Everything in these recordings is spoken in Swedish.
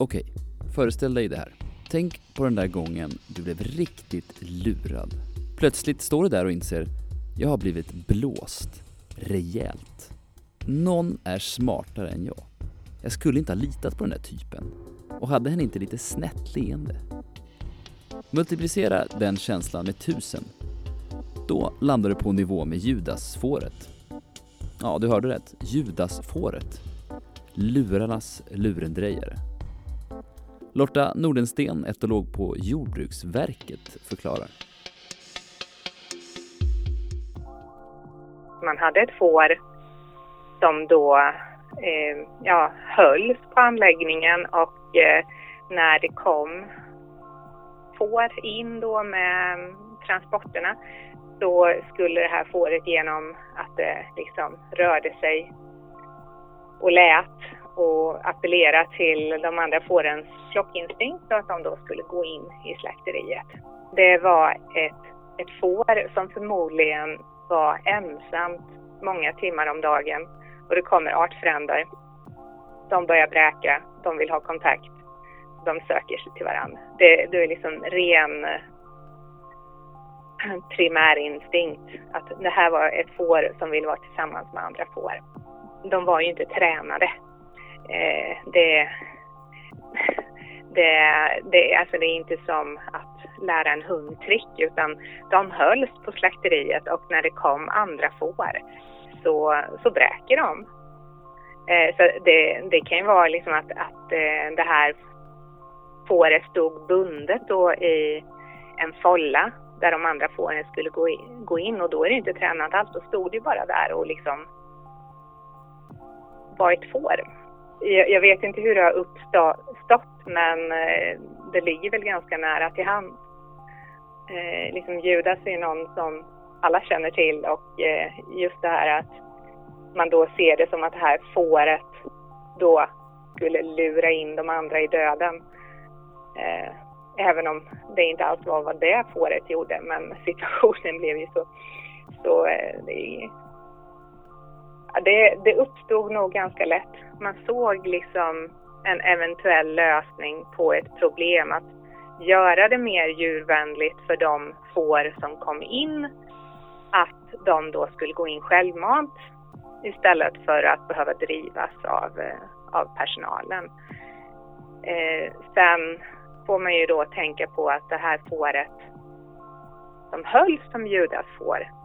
Okej, föreställ dig det här. Tänk på den där gången du blev riktigt lurad. Plötsligt står du där och inser, jag har blivit blåst. Rejält. Någon är smartare än jag. Jag skulle inte ha litat på den där typen. Och hade hen inte lite snett leende? Multiplicera den känslan med tusen. Då landar du på nivå med Judasfåret. Ja, du hörde rätt. Judasfåret. Lurarnas lurendrejare. Lotta Nordensten, etolog på Jordbruksverket, förklarar. Man hade ett får som då eh, ja, hölls på anläggningen och eh, när det kom får in då med transporterna så skulle det här fåret genom att det liksom rörde sig och lät och appellera till de andra fårens flockinstinkt så att de då skulle gå in i slakteriet. Det var ett, ett får som förmodligen var ensamt många timmar om dagen och det kommer artfränder. De börjar bräka, de vill ha kontakt, de söker sig till varandra. Det, det är liksom ren eh, primärinstinkt. Att det här var ett får som vill vara tillsammans med andra får. De var ju inte tränade. Eh, det, det, det, alltså det är inte som att lära en hund trick utan de hölls på slakteriet och när det kom andra får så, så bräker de. Eh, så det, det kan ju vara liksom att, att eh, det här fåret stod bundet då i en folla där de andra fåren skulle gå in, gå in och då är det inte tränat alls. Då stod det bara där och liksom var ett får. Jag, jag vet inte hur det har uppstått men eh, det ligger väl ganska nära till hand. Eh, liksom Judas är någon som alla känner till och eh, just det här att man då ser det som att det här fåret då skulle lura in de andra i döden. Eh, även om det inte alls var vad det fåret gjorde, men situationen blev ju så... så eh, det, det, det uppstod nog ganska lätt. Man såg liksom en eventuell lösning på ett problem. Att göra det mer djurvänligt för de får som kom in. Att de då skulle gå in självmant istället för att behöva drivas av, eh, av personalen. Eh, sen får man ju då tänka på att det här fåret som hölls som Judas får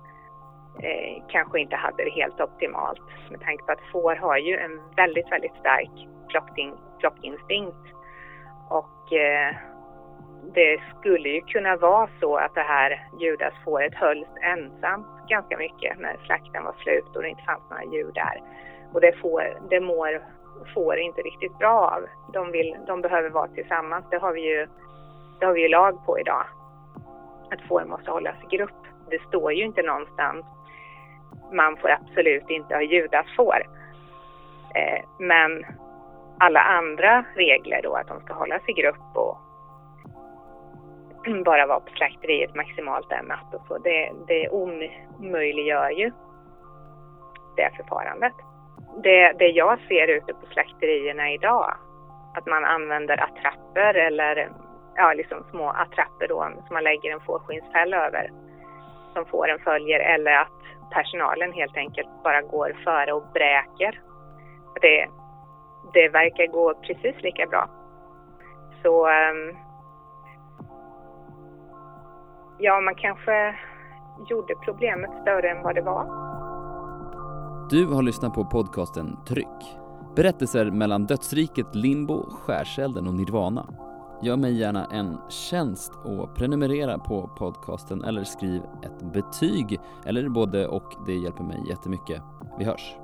eh, kanske inte hade det helt optimalt med tanke på att får har ju en väldigt, väldigt stark flocking, flockinstinkt och eh, det skulle ju kunna vara så att det här judasfåret hölls ensamt ganska mycket när slakten var slut och det inte fanns några djur där. Och det, får, det mår får inte riktigt bra av. De, vill, de behöver vara tillsammans. Det har vi ju, det har vi ju lag på idag. Att får måste hållas i grupp. Det står ju inte någonstans man får absolut inte ha judasfår. Eh, men alla andra regler då, att de ska hållas i grupp och bara vara på slakteriet maximalt en natt och så, det, det omöjliggör ju det förfarandet det, det jag ser ute på slakterierna idag, att man använder attrapper eller ja, liksom små attrapper då, som man lägger en fårskinnsfälla över som fåren följer eller att personalen helt enkelt bara går före och bräker. Det, det verkar gå precis lika bra. Så ehm, ja, man kanske gjorde problemet större än vad det var. Du har lyssnat på podcasten Tryck. Berättelser mellan dödsriket, limbo, skärselden och nirvana. Gör mig gärna en tjänst och prenumerera på podcasten eller skriv ett betyg eller både och. Det hjälper mig jättemycket. Vi hörs!